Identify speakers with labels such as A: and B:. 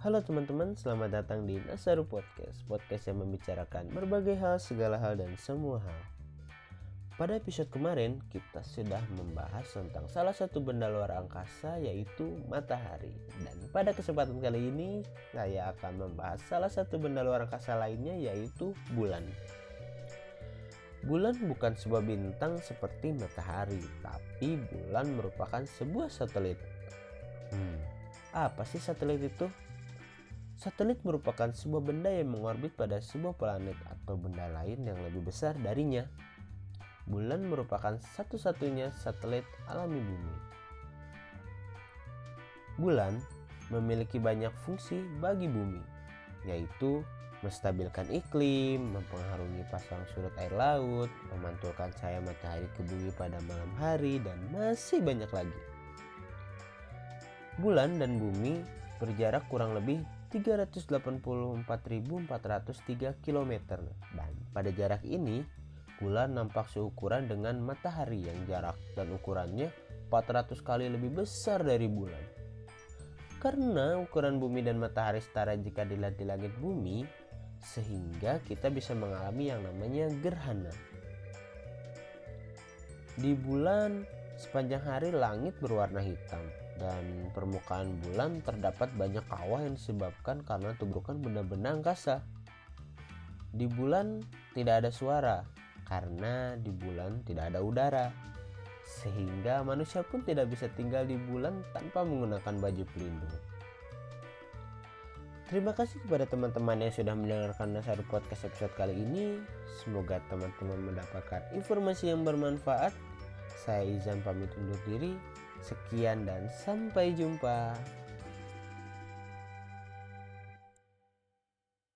A: Halo teman-teman, selamat datang di Nasaru Podcast Podcast yang membicarakan berbagai hal, segala hal, dan semua hal. Pada episode kemarin, kita sudah membahas tentang salah satu benda luar angkasa yaitu matahari. Dan pada kesempatan kali ini, saya akan membahas salah satu benda luar angkasa lainnya yaitu bulan. Bulan bukan sebuah bintang seperti matahari, tapi bulan merupakan sebuah satelit. Hmm, apa sih satelit itu? Satelit merupakan sebuah benda yang mengorbit pada sebuah planet atau benda lain yang lebih besar darinya. Bulan merupakan satu-satunya satelit alami bumi. Bulan memiliki banyak fungsi bagi bumi, yaitu menstabilkan iklim, mempengaruhi pasang surut air laut, memantulkan cahaya matahari ke bumi pada malam hari, dan masih banyak lagi. Bulan dan bumi berjarak kurang lebih 384.403 km dan pada jarak ini bulan nampak seukuran dengan matahari yang jarak dan ukurannya 400 kali lebih besar dari bulan. Karena ukuran bumi dan matahari setara jika dilihat di langit bumi, sehingga kita bisa mengalami yang namanya gerhana. Di bulan, sepanjang hari langit berwarna hitam, dan permukaan bulan terdapat banyak kawah yang disebabkan karena tubrukan benda-benda angkasa. Di bulan tidak ada suara karena di bulan tidak ada udara. Sehingga manusia pun tidak bisa tinggal di bulan tanpa menggunakan baju pelindung. Terima kasih kepada teman-teman yang sudah mendengarkan Nasaru Podcast episode kali ini. Semoga teman-teman mendapatkan informasi yang bermanfaat. Saya Izan pamit undur diri. Sekian dan sampai jumpa.